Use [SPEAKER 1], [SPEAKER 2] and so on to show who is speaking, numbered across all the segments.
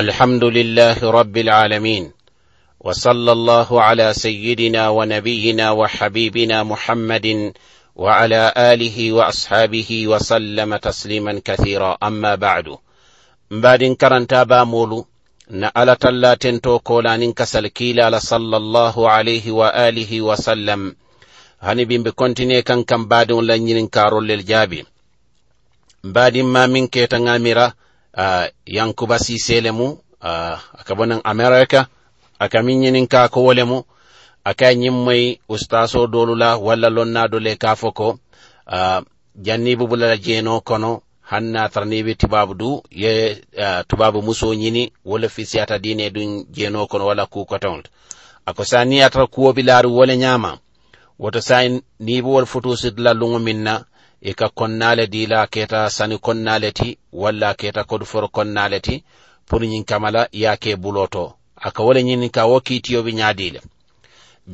[SPEAKER 1] الحمد لله رب العالمين وصلى الله على سيدنا ونبينا وحبيبنا محمد وعلى آله وأصحابه وسلم تسليما كثيرا. أما بعد بعد إن كرنتا بامولو نألة لا تنتو كولان صلى الله عليه وآله وسلم. هني بيم بكونتيني كان كم بعد لن ينكارو للجابي. بعد ما من كيتنا ميرا uh, yankuba sisele mu uh, aka bonin america aka min yinin ka kowole mu aka yin mai ustaso dolula walla lonna dole ka foko uh, janni bubula jeno kono hanna tarnibe tubabu du ye uh, tubabu muso ñini wala fisiyata dine dun jeno kono wala kukotowlt ako sa niyatata kuwobi laaru wole ñama woto sa nibo wol foto sidla luŋo minna E ika konnale dila keta sani konnale ti walla keta koduforo konnale ti pour ñin kamala yake buloto aka wole ñin ka wo kiitiyoɓe ñaadile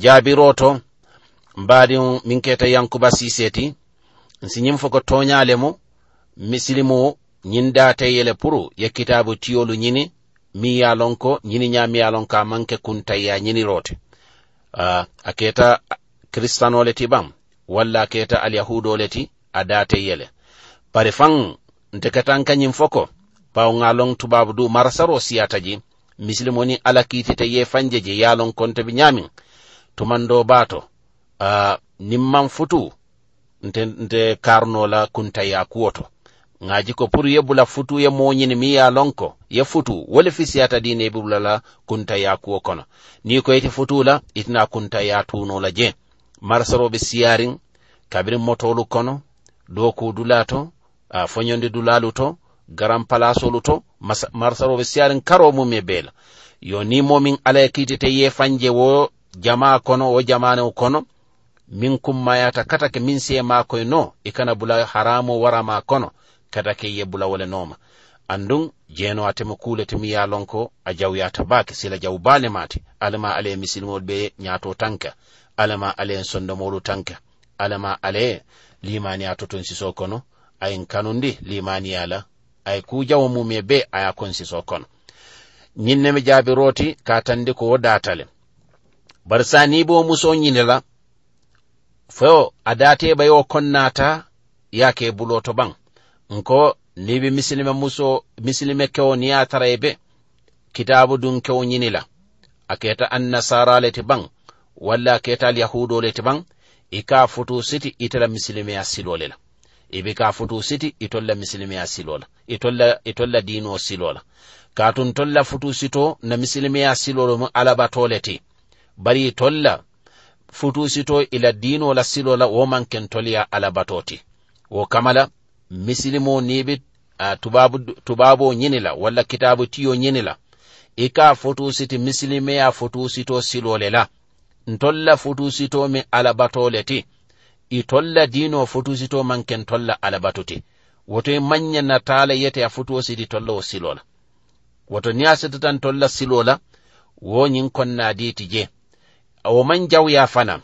[SPEAKER 1] jaabiroto mbaɗi min keta yankuba siseti nsi ñin foko toñale mo misilimu ñin datayele pour ye kitabu tiyolu ñini mi ya lon ko ñini ñami ya lon ka manke kuntayya ñinirote uh, a keta kristanole ti bam walla keta alyahudole ti adate yele. Bari faŋ nte ka taŋ ka bawo ŋa loŋ tubaabu du marasaro siyata je misilimo niŋ ala kiitite ye fanje je ye a loŋ konte bi ñaamiŋ tumando baato uh, niŋ maŋ futu nte, nte kaaruno la kuntaya kuwo to ŋa ji ko puru ye bula futu ye moo ñini miŋ ye a loŋ ko ye futu wo le fisiyata diine ye bi bula la kuntaya kuwo kono niŋ ko ite futu la itina kuntaya tuuno la je. Marasaro be siyariŋ kabiriŋ motolu kono doku dula to a foñonde dulalu to garan palasolu to marsaroɓe siyarin karo mum e beela. Yo ni momin ala e ye fanje wo jama kono wo jamane o kono min kummayata katake min siye makoye no e kana bula haramo warama kono katake ye bula wole nooma. Andun jeeno atema kuule temi ya lonko a jawyata baake sila jaw baale mate alama ala misilmol ɓe ñaato tanka alama ala en sondomolu tanka alama ala limani a toton siso kono ayin kanundi limani la ay ku jawo mum e be aya kon siso kono ñinnemi jaabi roti ka tandi ko wo datale. Bar sa ni bo muso ñine la fo a dateɓa yo konnata yake buloto ban nko nibi misilime muso misilime kewo ni ya tara be kitabu dun kewo ñinila a keta annasara le ti ban walla a keta alyahudo le ti ban i ka futu siti ite la misilimeya silo le la. I be ka futu siti itol la misilimeya silo la itol la itol silo la kaatun tol futu sito na misilimeya silolu mu alabato le ti bari itol la futu sito ila diinoo la silo la wo maŋ kentoliya alabato ti wo kama misilimo niŋ i be tubabo ñini la walla kitabu tiyo ñini la. I ka futu siti misilimeya futu sito silo le la. Ntolla futusitomi alabatole ti. Itolla tolla dino futusito manken tolla alabatu ti. Woto i manya natala yete a fotusiti tolla wo silola woto ni a tolla silola wo ñin konna diti je wo man jawya fana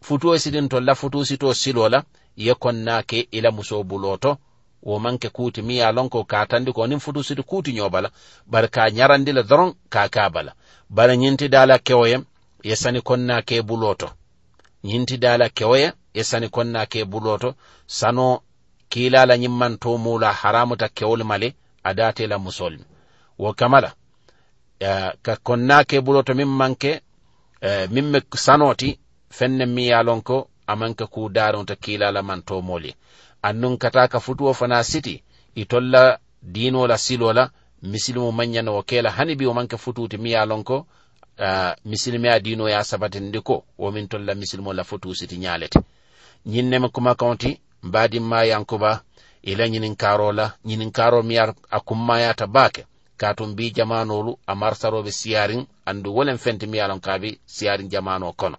[SPEAKER 1] futuwo sidin tolla futusito silola ye konna ke ila muso buloto wo manke kuti mi ya lonko ka tandi ko nin futu sidi kuti nyobala bar ka nyarandi la doron ka kabala bara nyinti dala kewoye yesani konna ke buloto. Yintidala kewoya yesani konna ke buloto. Sano kilala yimmanto mula haramuta kewol male adatela musolmi wo kamala uh, ka konna ke buloto min manke e, uh, min me sanoti fenne mi yalon ko amanka ku daronta kilala man to mole annun kata ka futuwo fana siti itolla dinola silola misilimu manyana wo kela hani bi wo manke fututi mi yalon ko uh, misilime a dino ya sabatindi ko womin tolla misilimo la futu siti ñalete ñinneme kuma kawnti ma yankuba ila ñinin karola ñinin karo mi a kummayata baake katum bi jamanolu a marsaroɓe siyarin andu wolen fenti mi yalon kaabi siyarin jamano kono.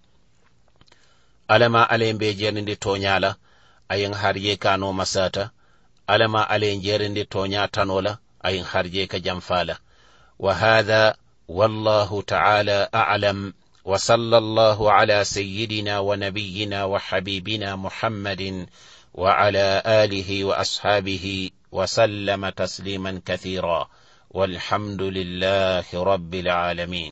[SPEAKER 1] Alama alaye mbe jerindi toñala ayin harje kano masata. Alama alaye jerindi toña tanola ayin harje ka jamfala. Wa hadha wallahu ta'ala a'lam وصلى الله على سيدنا ونبينا وحبيبنا محمد وعلى آله وأصحابه وسلم تسليما كثيرا والحمد لله رب العالمين.